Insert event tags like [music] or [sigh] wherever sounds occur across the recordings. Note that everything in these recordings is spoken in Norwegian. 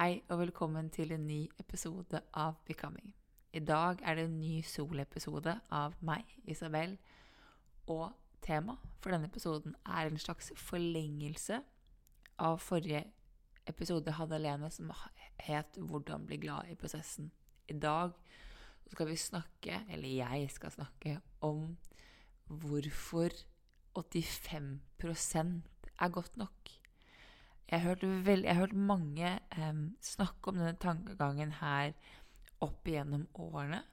Hei og velkommen til en ny episode av Becoming. I dag er det en ny soloepisode av meg, Isabel, og tema for denne episoden er en slags forlengelse av forrige episode jeg hadde alene, som het 'Hvordan bli glad i prosessen'. I dag skal vi snakke, eller jeg skal snakke, om hvorfor 85 er godt nok. Jeg har hørt, vel, jeg har hørt mange um, snakke om denne tankegangen her opp igjennom årene.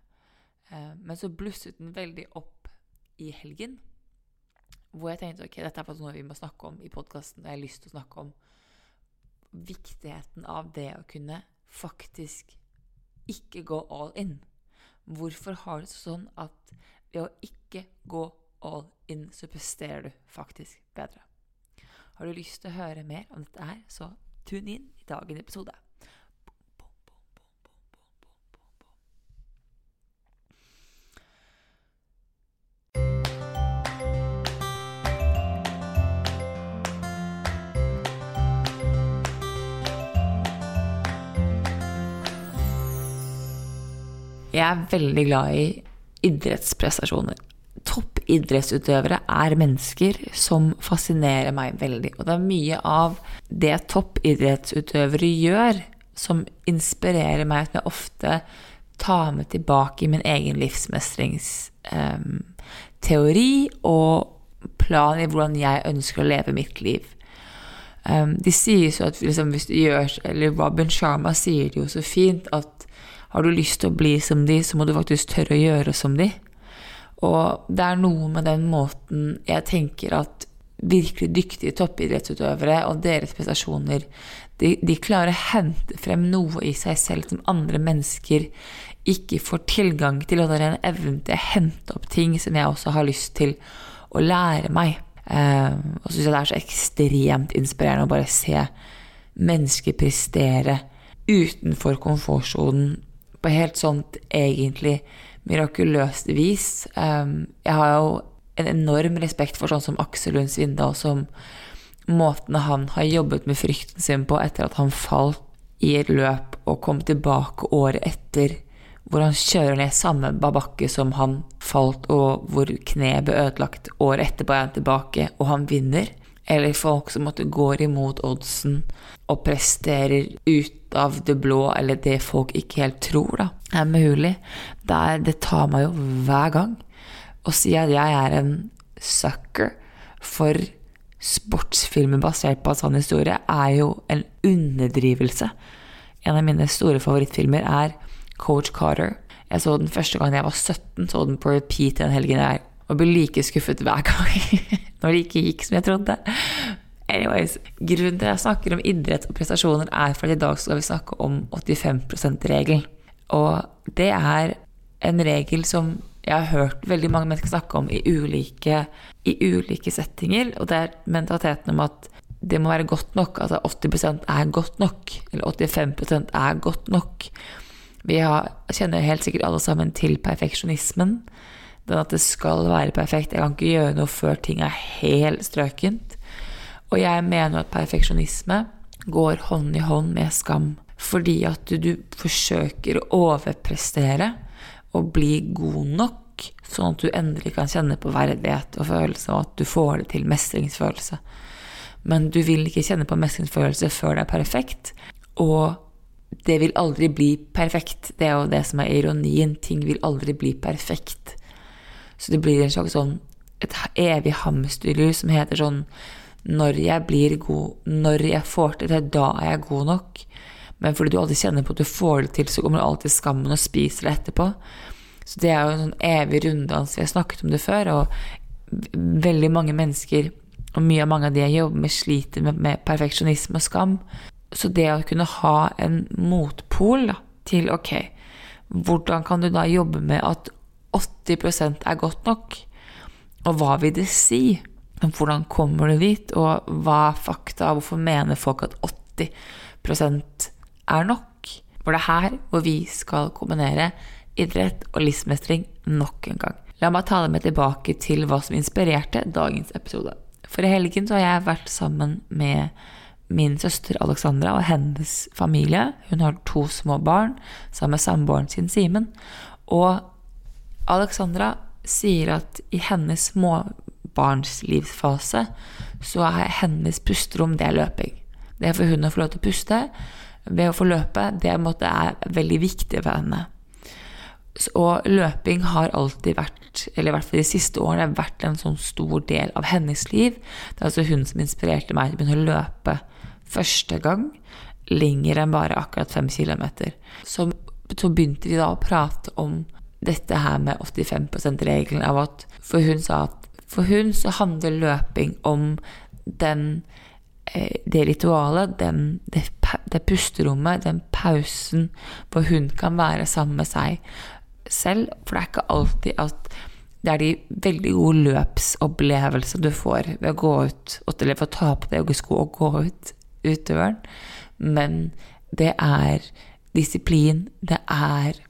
Uh, men så blusset den veldig opp i helgen. Hvor jeg tenkte ok, dette er noe vi må snakke om i podkasten. Jeg har lyst til å snakke om viktigheten av det å kunne faktisk ikke gå all in. Hvorfor har det sånn at ved å ikke gå all in, så presterer du faktisk bedre? Har du lyst til å høre mer om dette her, så tune inn i dagens episode. Jeg er veldig glad i idrettsprestasjoner. Toppidrettsutøvere er mennesker som fascinerer meg veldig. Og det er mye av det toppidrettsutøvere gjør, som inspirerer meg, som jeg ofte tar med tilbake i min egen livsmestringsteori um, og plan i hvordan jeg ønsker å leve mitt liv. Um, de sier så at liksom, hvis du gjør Eller Robin Sharma sier det jo så fint at har du lyst til å bli som de, så må du faktisk tørre å gjøre som de. Og det er noe med den måten jeg tenker at virkelig dyktige toppidrettsutøvere og deres prestasjoner de, de, klarer å hente frem noe i seg selv som andre mennesker ikke får tilgang til, og det er en evne til å hente opp ting som jeg også har lyst til å lære meg. Eh, og syns jeg det er så ekstremt inspirerende å bare se mennesker prestere utenfor komfortsonen på helt sånt egentlig mirakuløst vis. Jeg har jo en enorm respekt for sånn som Aksel Lund Svindal, som måten han har jobbet med frykten sin på etter at han falt i et løp og kom tilbake året etter, hvor han kjører ned samme babakke som han falt, og hvor kneet ble ødelagt. Året etterpå er han tilbake, og han vinner. Eller folk som måtte går imot oddsen og presterer ut av det blå, eller det folk ikke helt tror da, er mulig. Det, er, det tar meg jo hver gang å si at jeg er en sucker for sportsfilmer basert på en sånn historie, er jo en underdrivelse. En av mine store favorittfilmer er Coach Carter. Jeg så den første gang jeg var 17, så den på repeat den helgen der, og ble like skuffet hver [laughs] gang når det ikke gikk som jeg trodde. Anyways, Grunnen til at jeg snakker om idrett og prestasjoner, er for at i dag skal vi snakke om 85 %-regelen. Og det er en regel som jeg har hørt veldig mange mennesker snakke om i ulike, i ulike settinger. Og det er mentaliteten om at det må være godt nok. Altså 80% er godt nok. Eller 85% er godt nok. Vi har, kjenner helt sikkert alle sammen til perfeksjonismen. Den at det skal være perfekt. Jeg kan ikke gjøre noe før ting er helt strøkent. Og jeg mener at perfeksjonisme går hånd i hånd med skam. Fordi at du, forsøker å overprestere og bli god nok, sånn at du endelig kan kjenne på verdighet og følelse, og at du får det til mestringsfølelse. Men du vil ikke kjenne på mestringsfølelse før det er perfekt. Og det vil aldri bli perfekt. Det er jo det som er ironien. Ting vil aldri bli perfekt. Så det blir en slags sånn et evig hamsterhjul som heter sånn Når jeg blir god, når jeg får til det, da er jeg god nok. Men fordi du alltid kjenner på at du får det til, så kommer du alltid skammen og spiser det etterpå. Så det er jo en sånn evig runddans. Vi har snakket om det før, og veldig mange mennesker, og mye av mange av de jeg jobber med, sliter med, med perfeksjonisme og skam. Så det å kunne ha en motpol da, til ok, hvordan kan du da jobbe med at 80% er godt nok? Og hva vil det si? Hvordan kommer du dit, og hva er fakta? Hvorfor mener folk at 80% er nok? For det er her hvor vi skal kombinere idrett og livsmestring nok en gang. La meg ta deg med tilbake til hva som inspirerte dagens episode. For i helgen så har jeg vært sammen med min søster Alexandra og hennes familie. Hun har to små barn sammen med samboeren sin Simen. Og Alexandra sier at i hennes småbarnslivsfase så er hennes pusterom det er løping. Det for hun å få lov til å puste ved å få løpe. Det er veldig viktig for henne. Og løping har alltid vært, eller i hvert fall de siste årene, vært en sånn stor del av hennes liv. Det er altså hun som inspirerte meg til å begynne å løpe første gang lenger enn bare akkurat fem kilometer. Så, så, begynte vi da å prate om dette her med 85 %-regelen av at For hun sa at for hun så handler løping om den eh, det ritualet, den, det, det, pusterommet, den pausen hvor hun kan være sammen med seg selv. For det er ikke alltid at det er de veldig gode løpsopplevelser du får ved å gå ut, eller ved å ta på deg joggesko og gå ut utøveren, men det er disiplin, det er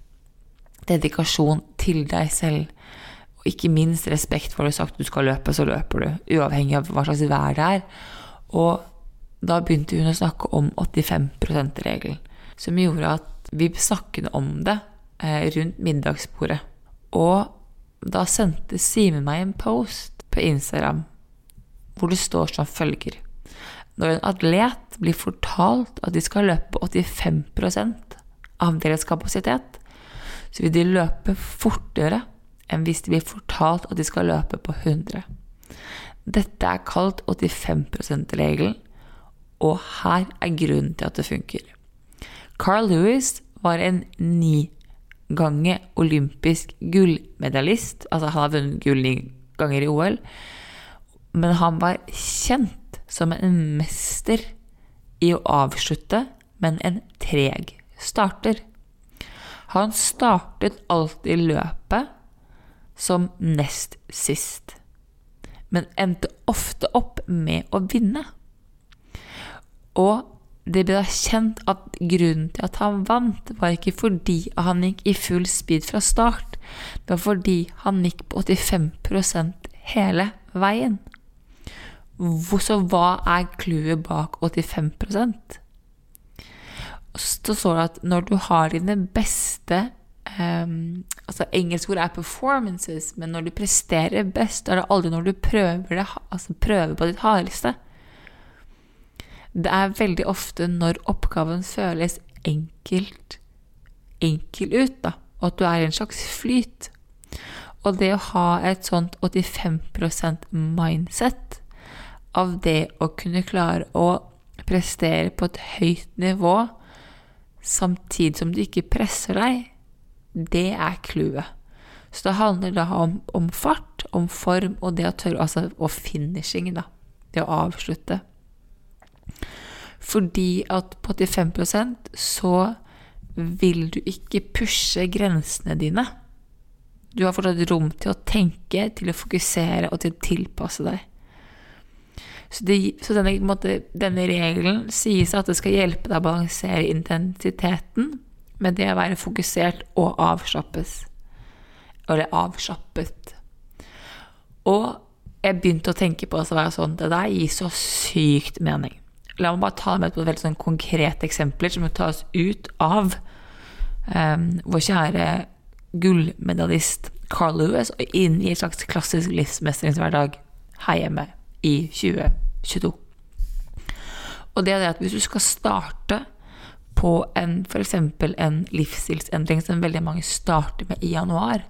dedikasjon til deg selv. Og ikke minst respekt for at du har sagt at du skal løpe, så løper du. Uavhengig av hva slags vær det er. Og da begynte hun å snakke om 85 %-regelen, som gjorde at vi snakket om det eh, rundt middagsbordet. Og da sendte Simen meg en post på Instagram hvor det står som følger når en atlet blir fortalt at de skal løpe 85 av deres kapasitet, så vil de løpe fortere enn hvis de blir fortalt at de skal løpe på 100. Dette er kalt 85 %-regelen, og her er grunnen til at det funker. Carl Lewis var en ni gange olympisk gullmedaljist. Altså, han har vunnet gull ni ganger i OL, men han var kjent som en mester i å avslutte, men en treg starter. Han startet alltid løpet som nest sist, men endte ofte opp med å vinne. Og det ble da kjent at grunnen til at han vant, var ikke fordi han gikk i full speed fra start, det var fordi han gikk på 85% hele veien. Så hva er clouet bak 85% Så står det at når du har dine beste um, altså Engelsk ord er 'performances', men når du presterer best, er det aldri når du prøver, det, altså prøver på ditt hardeste. Det er veldig ofte når oppgaven føles enkelt enkel ut, da, og at du er i en slags flyt. Og det å ha et sånt 85% mindset av det å kunne klare å prestere på et høyt nivå samtidig som du ikke presser deg, det er clouet. Så det handler da om, om, fart, om form og det å tørre Altså og finishing, da. Det å avslutte. Fordi at på 85% så vil du ikke pushe grensene dine. Du har fortsatt rom til å tenke, til å fokusere og til å tilpasse deg. Så, det, så denne, måte, denne regelen sies at det skal hjelpe deg å balansere intensiteten med det å være fokusert og avslappes. Eller avslappet. Og jeg begynte å tenke på å jeg sånn Det der gir så sykt mening. La meg bare ta med et veldig sånn konkrete eksempler som må tas ut av um, vår kjære gullmedaljist Carl Lewis og inn i et slags klassisk livsmestringshverdag her hjemme i 2022. Og det er det at hvis du skal starte på en f.eks. en livsstilsendring som veldig mange starter med i januar,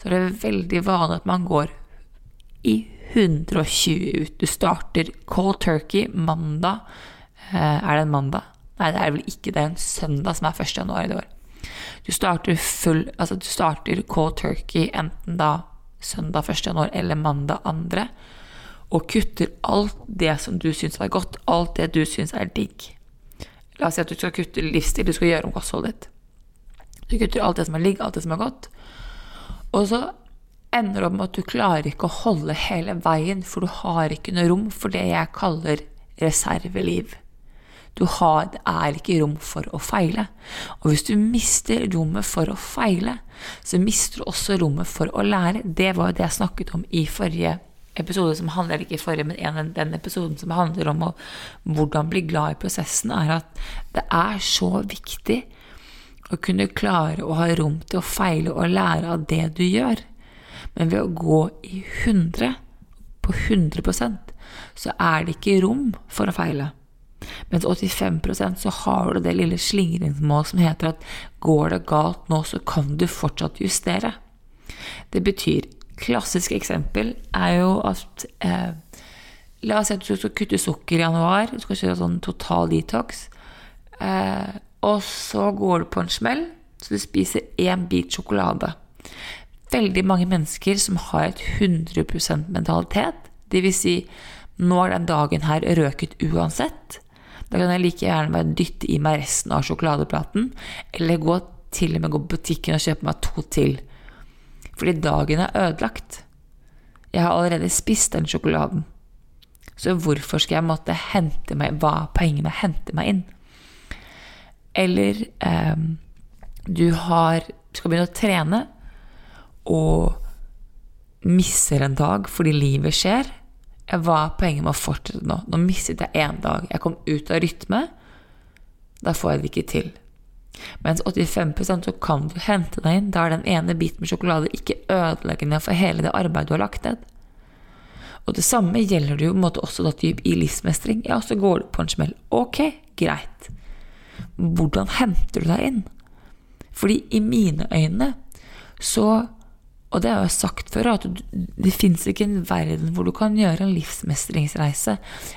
så er det veldig vanlig at man går i 120 ut. Du starter cold turkey mandag. Eh, er det en mandag? Nei, det er vel ikke det. en søndag som er 1. januar i år. Du starter full Altså, du starter cold turkey enten da søndag 1. januar eller mandag 2 og kutter alt det som du syns er godt, alt det du syns er digg. La oss si at du skal kutte livsstil, du skal gjøre om kostholdet ditt. Du kutter alt det som er ligg, alt det som er godt. Og så ender det opp med at du klarer ikke å holde hele veien, for du har ikke noe rom for det jeg kaller reserveliv. Du har, det er ikke rom for å feile. Og hvis du mister rommet for å feile, så mister du også rommet for å lære. Det var jo det jeg snakket om i forrige episode som handler ikke forrige, men en, den episoden som handler om å, hvordan bli glad i prosessen, er at det er så viktig å kunne klare å ha rom til å feile og lære av det du gjør. Men ved å gå i 100, på 100% så er det ikke rom for å feile. Mens 85% så har du det lille slingringsmålet som heter at går det galt nå, så kan du fortsatt justere. Det betyr klassisk eksempel er jo at eh, La oss si at du skal kutte sukker i januar. Du skal kjøre sånn total detox. Eh, og så går du på en smell, så du spiser én bit sjokolade. Veldig mange mennesker som har et 100% mentalitet, dvs. Si, nå er den dagen her røket uansett. Da kan jeg like gjerne bare dytte i meg resten av sjokoladeplaten, eller gå til og med gå på butikken og kjøpe meg to til fordi dagen er ødelagt. Jeg har allerede spist den sjokoladen. Så hvorfor skal jeg måtte hente meg Hva er poenget med å hente meg inn? Eller eh, du har, skal begynne å trene og misser en dag fordi livet skjer. Hva er poenget med å fortsette nå? Nå mistet jeg én dag. Jeg kom ut av rytme. Da får jeg det ikke til. Mens 85% så kan du hente deg inn. Da er den ene biten med sjokolade ikke ødeleggende for hele det arbeidet du har lagt ned. Og det samme gjelder det jo måte, også da typ i livsmestring. Ja, så går du på en smell. Ok, greit. Hvordan henter du deg inn? Fordi i mine øyne så Og det har jeg sagt før, at det fins ikke en verden hvor du kan gjøre en livsmestringsreise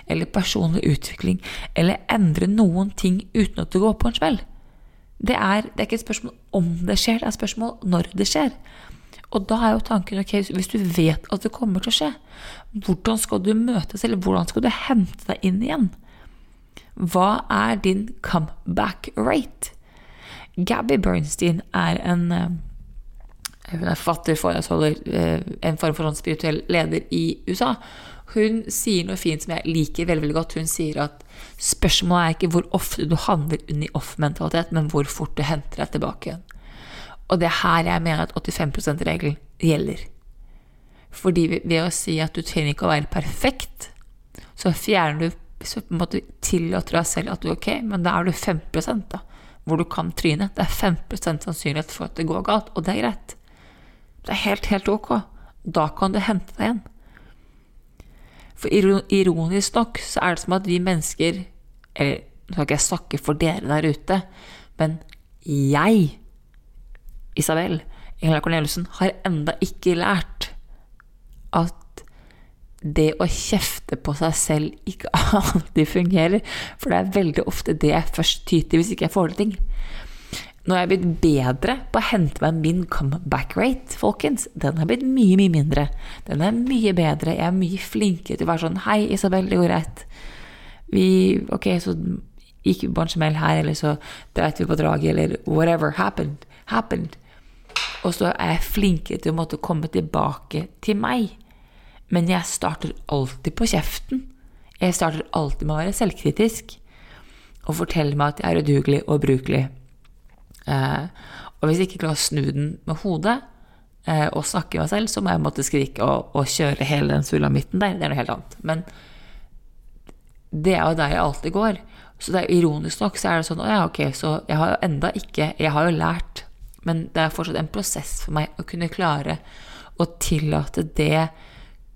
eller personlig utvikling eller endre noen ting uten at du går på en smell. Det er, det er ikke et spørsmål om det skjer, det er et spørsmål når det skjer. Og da er jo tanken ok, hvis du vet at det kommer til å skje, hvordan skal du møtes, eller hvordan skal du hente deg inn igjen? Hva er din comeback rate? Gabby Bernstein er en eh, forfatter, foredragsholder, eh, en form for spirituell leder i USA. Hun sier noe fint som jeg liker veldig, veldig godt. Hun sier at spørsmålet er ikke hvor ofte du handler under off-mentalitet, men hvor fort du henter deg tilbake igjen. Og det er her jeg mener at 85 %-regelen gjelder. Fordi ved å si at du trenger ikke å være perfekt, så fjerner du så på en måte tillater deg selv at du er ok, men da er du 5 da, hvor du kan tryne. Det er 5% sannsynlighet for at det går galt, og det er greit. Det er helt, helt ok. Da kan du hente deg igjen. For ironisk nok så er det som at vi mennesker Eller nå skal ikke jeg snakke for dere der ute, men jeg, Isabel Ingela Corneliussen, har enda ikke lært at det å kjefte på seg selv ikke [laughs] alltid fungerer. For det er veldig ofte det jeg først tyter hvis ikke jeg får til ting. Nå er jeg blitt bedre på å hente meg min comeback rate, folkens. Den er blitt mye, mye mindre. Den er mye bedre. Jeg er mye flinkere til å være sånn Hei, Isabel, det går greit. Vi Ok, så gikk vi på en smell her, eller så dreit vi på draget, eller whatever happened. Happened. Og så er jeg flinkere til å måtte komme tilbake til meg. Men jeg starter alltid på kjeften. Jeg starter alltid med å være selvkritisk og fortelle meg at jeg er udugelig og ubrukelig. Eh, og hvis jeg ikke klarer å snu den med hodet eh, og snakke med meg selv, så må jeg måtte skrike og, og kjøre hele den sulamitten der. Det er noe helt annet. Men det er jo der jeg alltid går. Så det er ironisk nok så er det sånn Å ja, ok, så jeg har jo enda ikke Jeg har jo lært, men det er fortsatt en prosess for meg å kunne klare å tillate det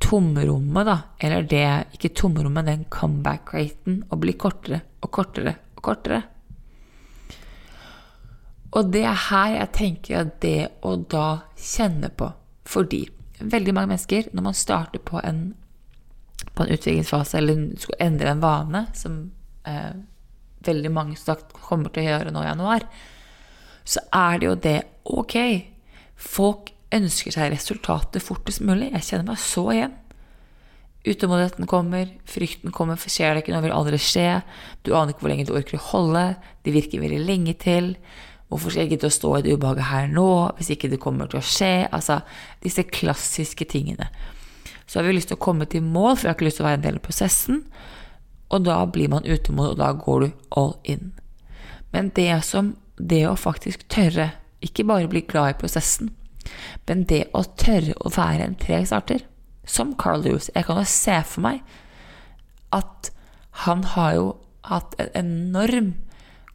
tomrommet, da, eller det Ikke tomrommet, den comeback-raten, å bli kortere og kortere og kortere. Og det er her jeg tenker at det å da kjenne på Fordi veldig mange mennesker, når man starter på en, på en utviklingsfase eller skal endre en vane, som eh, veldig mange sagt kommer til å gjøre nå i januar, så er det jo det ok. Folk ønsker seg resultatet fortest mulig. Jeg kjenner meg så igjen. Utålmodigheten kommer, frykten kommer, for skjer det ikke noe, vil aldri skje. Du aner ikke hvor lenge du orker å holde. Det virker veldig lenge til. Hvorfor skal jeg gidde å stå i det ubehaget her nå, hvis ikke det kommer til å skje? Altså, disse klassiske tingene. Så har vi lyst til å komme til mål, for jeg har ikke lyst til å være en del av prosessen. Og da blir man utålmodig, og da går du all in. Men det som Det å faktisk tørre, ikke bare bli glad i prosessen, men det å tørre å være en treg starter, som Carl Lewis Jeg kan jo se for meg at han har jo hatt en enorm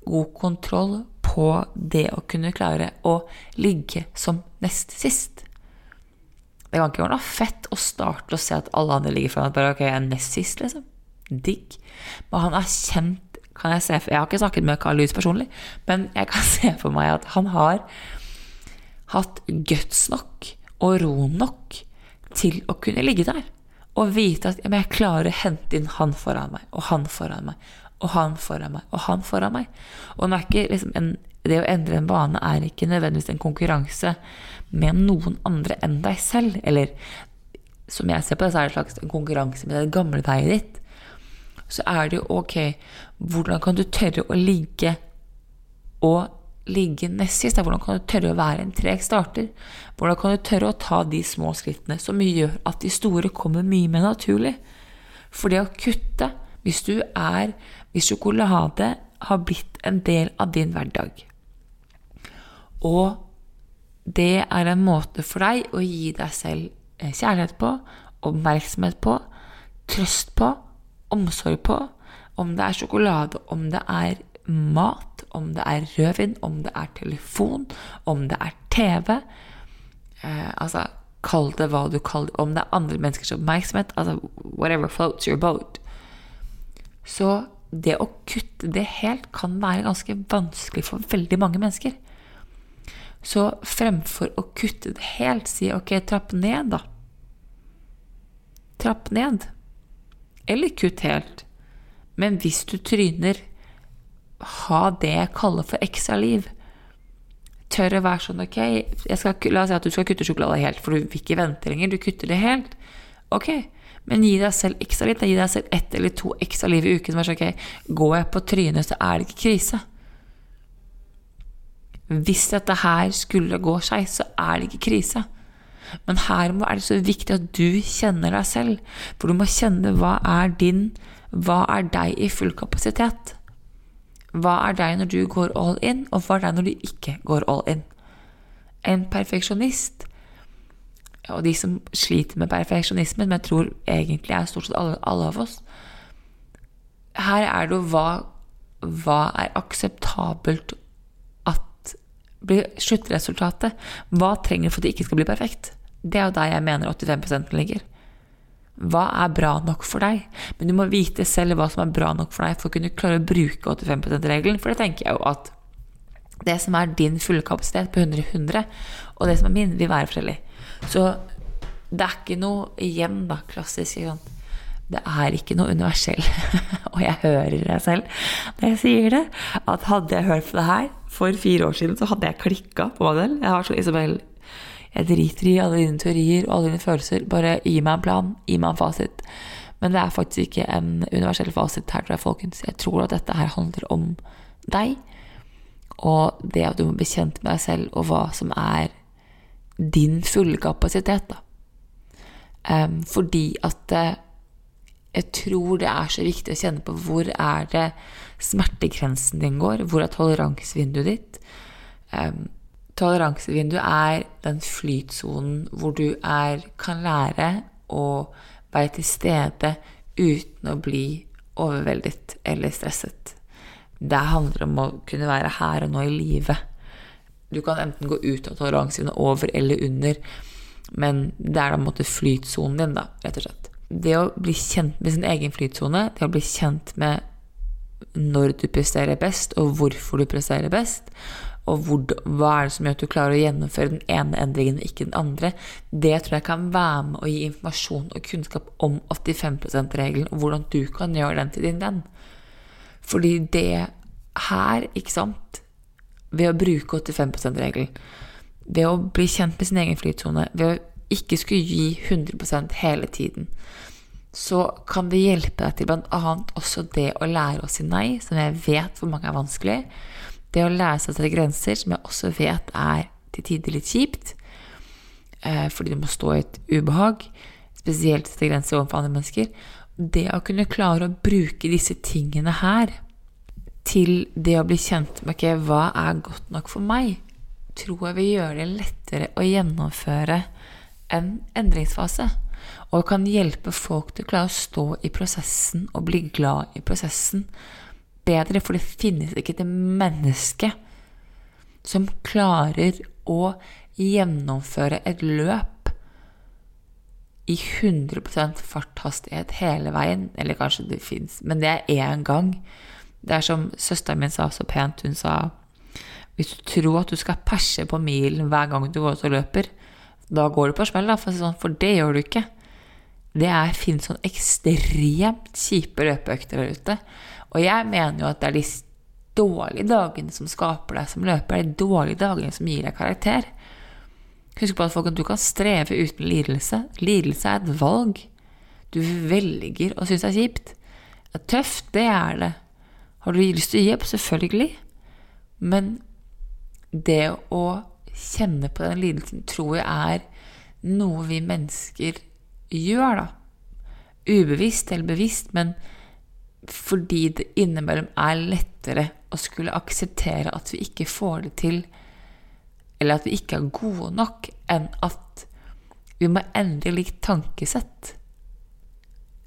god kontroll på det å kunne klare å ligge som nest sist. Det kan ikke være noe fett å starte å se at alle andre ligger foran. Bare, ok, jeg er nest sist, liksom. Digg. Men han er kjent kan Jeg se for, jeg har ikke snakket med Carl Lewis personlig, men jeg kan [laughs] se for meg at han har hatt guts nok og ro nok til å kunne ligge der og vite at jeg klarer å hente inn han foran meg og han foran meg og han foran meg og han foran meg. Og liksom en, det å endre en vane er ikke nødvendigvis en konkurranse med noen andre enn deg selv. Eller som jeg ser på det, så er det en slags konkurranse med det gamle deg ditt. Så er det jo ok, hvordan kan du tørre å ligge og ligge nest sist? Hvordan kan du tørre å være en treg starter? Hvordan kan du tørre å ta de små skrittene som gjør at de store kommer mye mer naturlig? For det å kutte, hvis du er Hvis sjokolade har blitt en del av din hverdag, og det er en måte for deg å gi deg selv eh, kjærlighet på, oppmerksomhet på, trøst på, omsorg på, om det er sjokolade, om det er mat, om det er rødvin, om det er telefon, om det er TV. Eh, altså, kall det hva du kaller det. Om det er andre menneskers oppmerksomhet. Altså, whatever floats your boat. Så det å kutte det helt kan være ganske vanskelig for veldig mange mennesker. Så fremfor å kutte det helt, si ok, trapp ned, da. Trapp ned. Eller kutt helt. Men hvis du tryner ha det jeg kaller for ekstra liv. Tør å være sånn Ok, skal, la oss si at du skal kutte sjokolade helt, for du vil ikke vente lenger. Du kutter det helt. Ok, men gi deg selv ekstra litt. Gi deg selv ett eller to ekstra liv i uken. Sånn, ok, Går jeg på trynet, så er det ikke krise. Hvis dette her skulle gå seg, så er det ikke krise. Men her er det så viktig at du kjenner deg selv. For du må kjenne hva er din Hva er deg i full kapasitet? Hva er deg når du går all in, og hva er deg når du ikke går all in? En perfeksjonist, og de som sliter med perfeksjonismen, men jeg tror egentlig er stort sett alle, alle av oss Her er det jo hva, hva er akseptabelt at blir sluttresultatet? Hva trenger du for at det ikke skal bli perfekt? Det er jo der jeg mener 85% ligger. Hva er bra nok for deg? Men du må vite selv hva som er bra nok for deg for å kunne klare å bruke 85 %-regelen. For det tenker jeg jo at det som er din fulle kapasitet på 100-100, og det som er min, vil være forskjellig. Så det er ikke noe igjen, da, klassisk. Ikke sant? Det er ikke noe universell. [laughs] og jeg hører det selv når jeg sier det. At hadde jeg hørt det her for fire år siden, så hadde jeg klikka på selv. Jeg har så Isabel jeg driter i alle dine teorier og alle dine følelser. Bare gi meg en plan, gi meg en fasit. Men det er faktisk ikke en universell fasit her, tror jeg, folkens. Jeg tror at dette her handler om deg. Og det at du må bli kjent med deg selv, og hva som er din fulle kapasitet, da. Um, fordi at uh, jeg tror det er så viktig å kjenne på hvor er det smertegrensen din går, hvor er toleransevinduet ditt. Um, toleransevinduet er den flytsonen hvor du er, kan lære å være til stede uten å bli overveldet eller stresset. Det handler om å kunne være her og nå i livet. Du kan enten gå ut av toleransene, over eller under, men det er da en måte flytsonen din, da, rett og slett. Det å bli kjent med sin egen flytsone, det å bli kjent med når du presterer best, og hvorfor du presterer best, og hvor, hva er det som gjør at du klarer å gjennomføre den ene endringen og ikke den andre, det tror jeg kan være med å gi informasjon og kunnskap om 85 %-regelen, og hvordan du kan gjøre den til din venn. Fordi det her, ikke sant, ved å bruke 85 %-regelen, ved å bli kjent med sin egen flytsone, ved å ikke skulle gi 100 hele tiden, så kan det hjelpe deg til bl.a. også det å lære å si nei, som jeg vet for mange er vanskelig. Det å lære seg å sette grenser, som jeg også vet er til tider litt kjipt, eh, fordi du må stå i et ubehag, spesielt sette grenser overfor andre mennesker. Det å kunne klare å bruke disse tingene her til det å bli kjent med okay, hva er godt nok for meg, tror jeg vil gjøre det lettere å gjennomføre en endringsfase. Og kan hjelpe folk til å klare å stå i prosessen og bli glad i prosessen bedre. For det finnes ikke et menneske som klarer å gjennomføre et løp i 100% farthastighet hele veien. Eller kanskje det fins, men det er én gang. Det er som søsteren min sa så pent. Hun sa hvis du tror at du skal perse på milen hver gang du går ut og løper, da går du på smell, da, for, sånn, det gjør du ikke. Det finnes sånn ekstremt kjipe løpeøkter der ute. Og jeg mener jo at det er de dårlige dagene som skaper deg som løper. Det er de dårlige dagene som gir deg karakter. Husk på at folk, du kan streve uten lidelse. Lidelse er et valg. Du velger å synes det er kjipt. Tøft, det er det. Har du lyst til å gi opp? Selvfølgelig. Men det å kjenne på den lidelsen tror jeg er noe vi mennesker gjør, da. Ubevisst eller bevisst, men fordi det innimellom er lettere å skulle akseptere at vi ikke får det til, eller at vi ikke er gode nok, enn at vi må endre likt tankesett.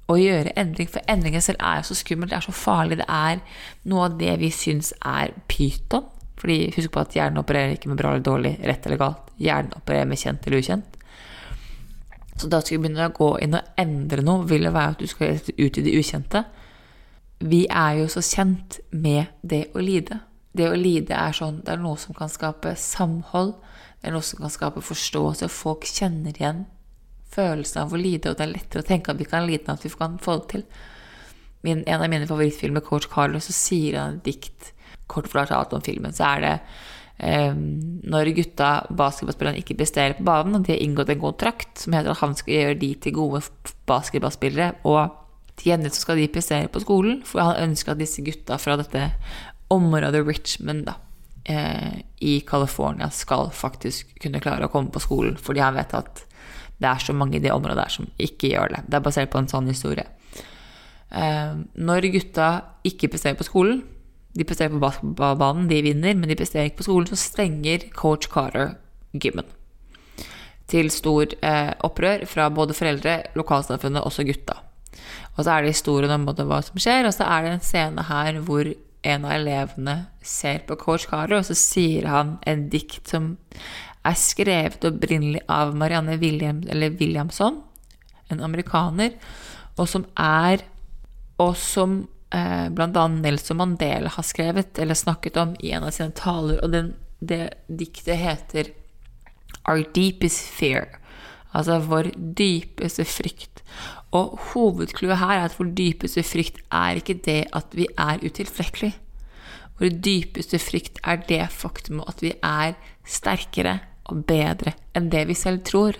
Og gjøre endring, for endringen selv er jo så skummelt, det er så farlig. Det er noe av det vi syns er pyton. Fordi husk på at hjernen opererer ikke med bra eller dårlig, rett eller galt. Hjernen opererer med kjent eller ukjent. Så da skal vi begynne å gå inn og endre noe, vil det være at du skal ut i det ukjente. Vi er jo så kjent med det å lide. Det å lide er sånn, det er noe som kan skape samhold, det er noe som kan skape forståelse. Folk kjenner igjen følelsen av å lide, og det er lettere å tenke at vi kan lide enn at vi kan få det til. Min, en av mine favorittfilmer, Coach Carlos, så sier han et dikt kort fortalt om filmen, så er det eh, når gutta, basketballspillerne, ikke presterer på banen, og de har inngått en kontrakt som heter at han skal gjøre de til gode basketballspillere, og til gjengjeld så skal de prestere på skolen, for han ønsker at disse gutta fra dette området Richmond da, eh, i California skal faktisk kunne klare å komme på skolen, fordi han vet at det er så mange i det området der som ikke gjør det. Det er basert på en sånn historie. Eh, når gutta ikke presterer på skolen, de presterer på basketballbanen, de vinner, men de presterer ikke på skolen. Så stenger coach Carter gymmen. Til stor eh, opprør fra både foreldre, lokalsamfunnet også gutta. Og så er det historien om hva som skjer, og så er det en scene her hvor en av elevene ser på coach Carter, og så sier han en dikt som er skrevet opprinnelig av Marianne William, Williamson, en amerikaner, og som er Og som eh, bl.a. Nelson Mandela har skrevet eller snakket om i en av sine taler, og den, det diktet heter Our Deepest Fear. Altså vår dypeste frykt. Og hovedclouet her er at vår dypeste frykt er ikke det at vi er utilstrekkelige. Vår dypeste frykt er det faktum at vi er sterkere og bedre enn det vi selv tror.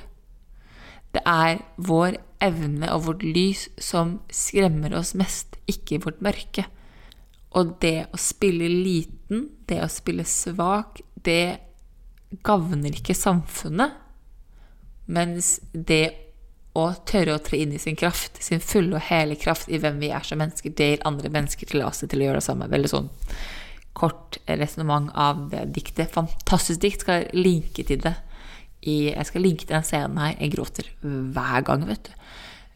Det er vår evne og vårt lys som skremmer oss mest, ikke vårt mørke. Og det å spille liten, det å spille svak, det gagner ikke samfunnet. Mens det å tørre å tre inn i sin kraft, sin fulle og hele kraft i hvem vi er som mennesker. Det gir andre mennesker tillatelse til å gjøre det samme. Veldig sånn kort resonnement av det diktet. Fantastisk dikt. Skal linke til det. I, jeg skal linke til den scenen her. Jeg gråter hver gang, vet du.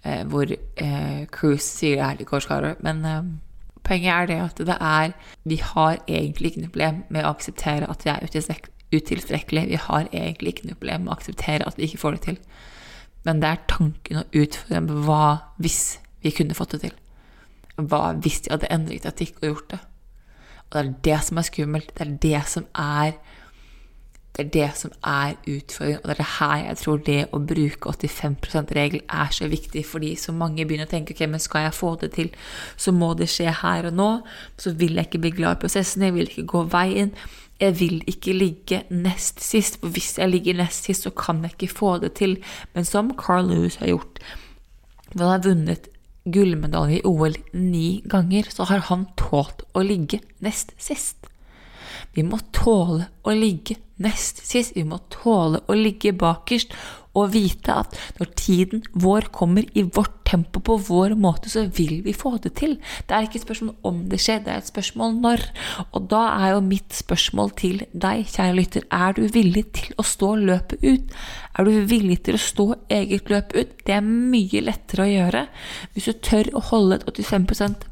Eh, hvor eh, Cruise sier det her til Coach Men eh, poenget er det at det er Vi har egentlig ikke noe problem med å akseptere at vi er utilstrekkelige. Vi har egentlig ikke noe problem med å akseptere at vi ikke får det til. Men det er tanken å utfordre hva hvis vi kunne fått det til? Hva hvis de hadde endret etikk og gjort det? Og det er det som er skummelt. Det er det som er det er det som er utfordringen, og det er det her jeg tror det å bruke 85 %-regel er så viktig, fordi så mange begynner å tenke ok, men skal jeg få det til, så må det skje her og nå. Så vil jeg ikke bli glad i prosessen, jeg vil ikke gå veien. Jeg vil ikke ligge nest sist, for hvis jeg ligger nest sist, så kan jeg ikke få det til. Men som Carl Lewis har gjort, når han har vunnet gullmedalje i OL ni ganger, så har han tålt å ligge nest sist. Vi må tåle å ligge nest sist. Vi må tåle å ligge bakerst og vite at når tiden vår kommer i vårt tempo på vår måte, så vil vi få det til. Det er ikke et spørsmål om det skjer, det er et spørsmål når. Og da er jo mitt spørsmål til deg, kjære lytter, er du villig til å stå løpet ut? Er du villig til å stå eget løp ut? Det er mye lettere å gjøre hvis du tør å holde et 85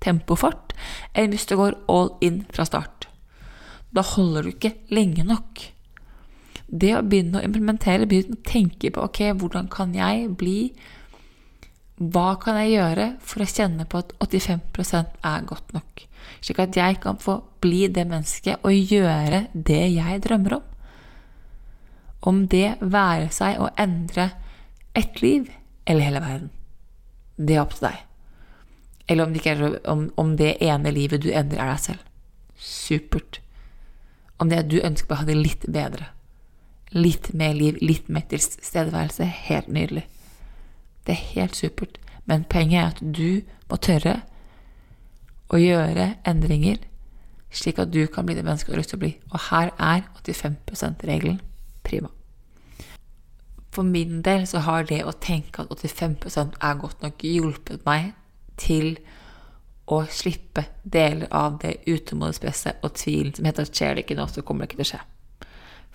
tempofart enn hvis du går all in fra start. Da holder du ikke lenge nok. Det å begynne å implementere, begynne å tenke på ok, hvordan kan jeg bli Hva kan jeg gjøre for å kjenne på at 85% er godt nok? Slik at jeg kan få bli det mennesket og gjøre det jeg drømmer om. Om det være seg å endre ett liv eller hele verden. Det er opp til deg. Eller om det, er, om, om det ene livet du endrer, er deg selv. Supert om det du ønsker å ha det litt bedre. Litt mer liv, litt mer tilstedeværelse. Helt nydelig. Det er helt supert. Men poenget er at du må tørre å gjøre endringer slik at du kan bli det mennesket du har lyst til å bli. Og her er 85 %-regelen prima. For min del så har det å tenke at 85 er godt nok hjulpet meg til å slippe deler av det utålmodighetspresset og tvilen som heter at skjer det ikke nå, så kommer det ikke til å skje.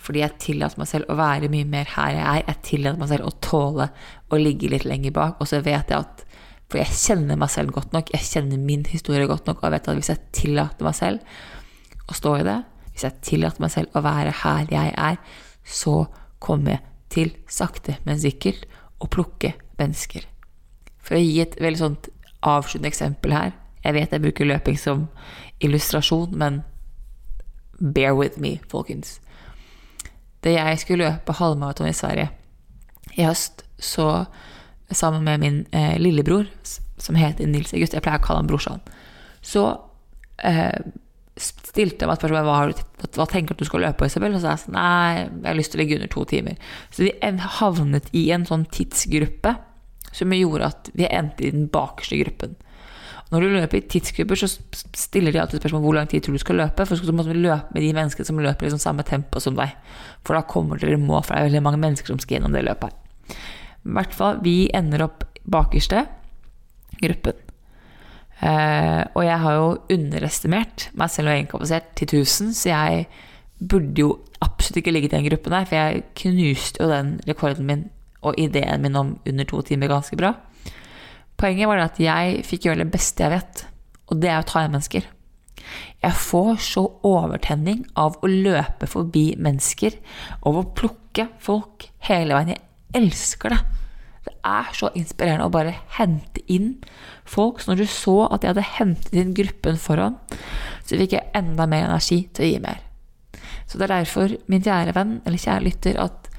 Fordi jeg tillater meg selv å være mye mer her jeg er. Jeg tillater meg selv å tåle å ligge litt lenger bak. Og så vet jeg at For jeg kjenner meg selv godt nok, jeg kjenner min historie godt nok, og jeg vet at hvis jeg tillater meg selv å stå i det, hvis jeg tillater meg selv å være her jeg er, så kommer jeg til, sakte, men sikkert, å plukke mennesker. For å gi et veldig sånt avsluttende eksempel her jeg vet jeg bruker løping som illustrasjon, men bear with me, folkens. Da jeg skulle løpe halvmaraton i Sverige i høst, så sammen med min eh, lillebror, som heter Nils August, jeg pleier å kalle han brorsan, så eh, stilte meg spørsmålet hva, hva, tenker du at du skal løpe Isabel? Og så sa jeg sånn Nei, jeg har lyst til å ligge under to timer. Så vi havnet i en sånn tidsgruppe som gjorde at vi endte i den bakerste gruppen. Når du løper i tidsgrupper, så stiller de alltid spørsmål hvor lang tid tror du skal løpe. For så må du løpe med de menneskene som løper i liksom samme tempo som deg. For da kommer dere må, for det er veldig mange mennesker som skal gjennom det løpet her. I hvert fall, vi ender opp bakerste gruppen. Eh, og jeg har jo underestimert meg selv og egenkapasitet til 1000, så jeg burde jo absolutt ikke ligget i den gruppen der, for jeg knuste jo den rekorden min og ideen min om under to timer ganske bra. Poenget var at jeg fikk gjøre det beste jeg vet, og det er å ta igjen mennesker. Jeg får så overtenning av å løpe forbi mennesker, av å plukke folk hele veien. Jeg elsker det. Det er så inspirerende å bare hente inn folk. Så når du så at jeg hadde hentet inn gruppen foran, så fikk jeg enda mer energi til å gi mer. Så det er derfor, min kjære venn, eller kjære lytter, at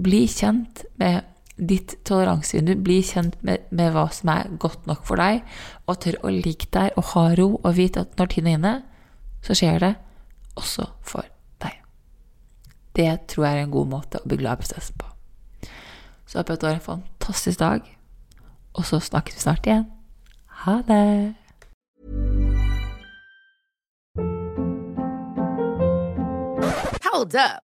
bli kjent med ditt toleransevindu, bli kjent med, med, hva som er godt nok for deg, og tør å ligge der og ha ro og vite at når tiden er inne, så skjer det også for deg. Det tror jeg er en god måte å bygge lavprosessen på. Så håper jeg at du har en fantastisk dag, og så snakkes vi snart igjen. Ha det!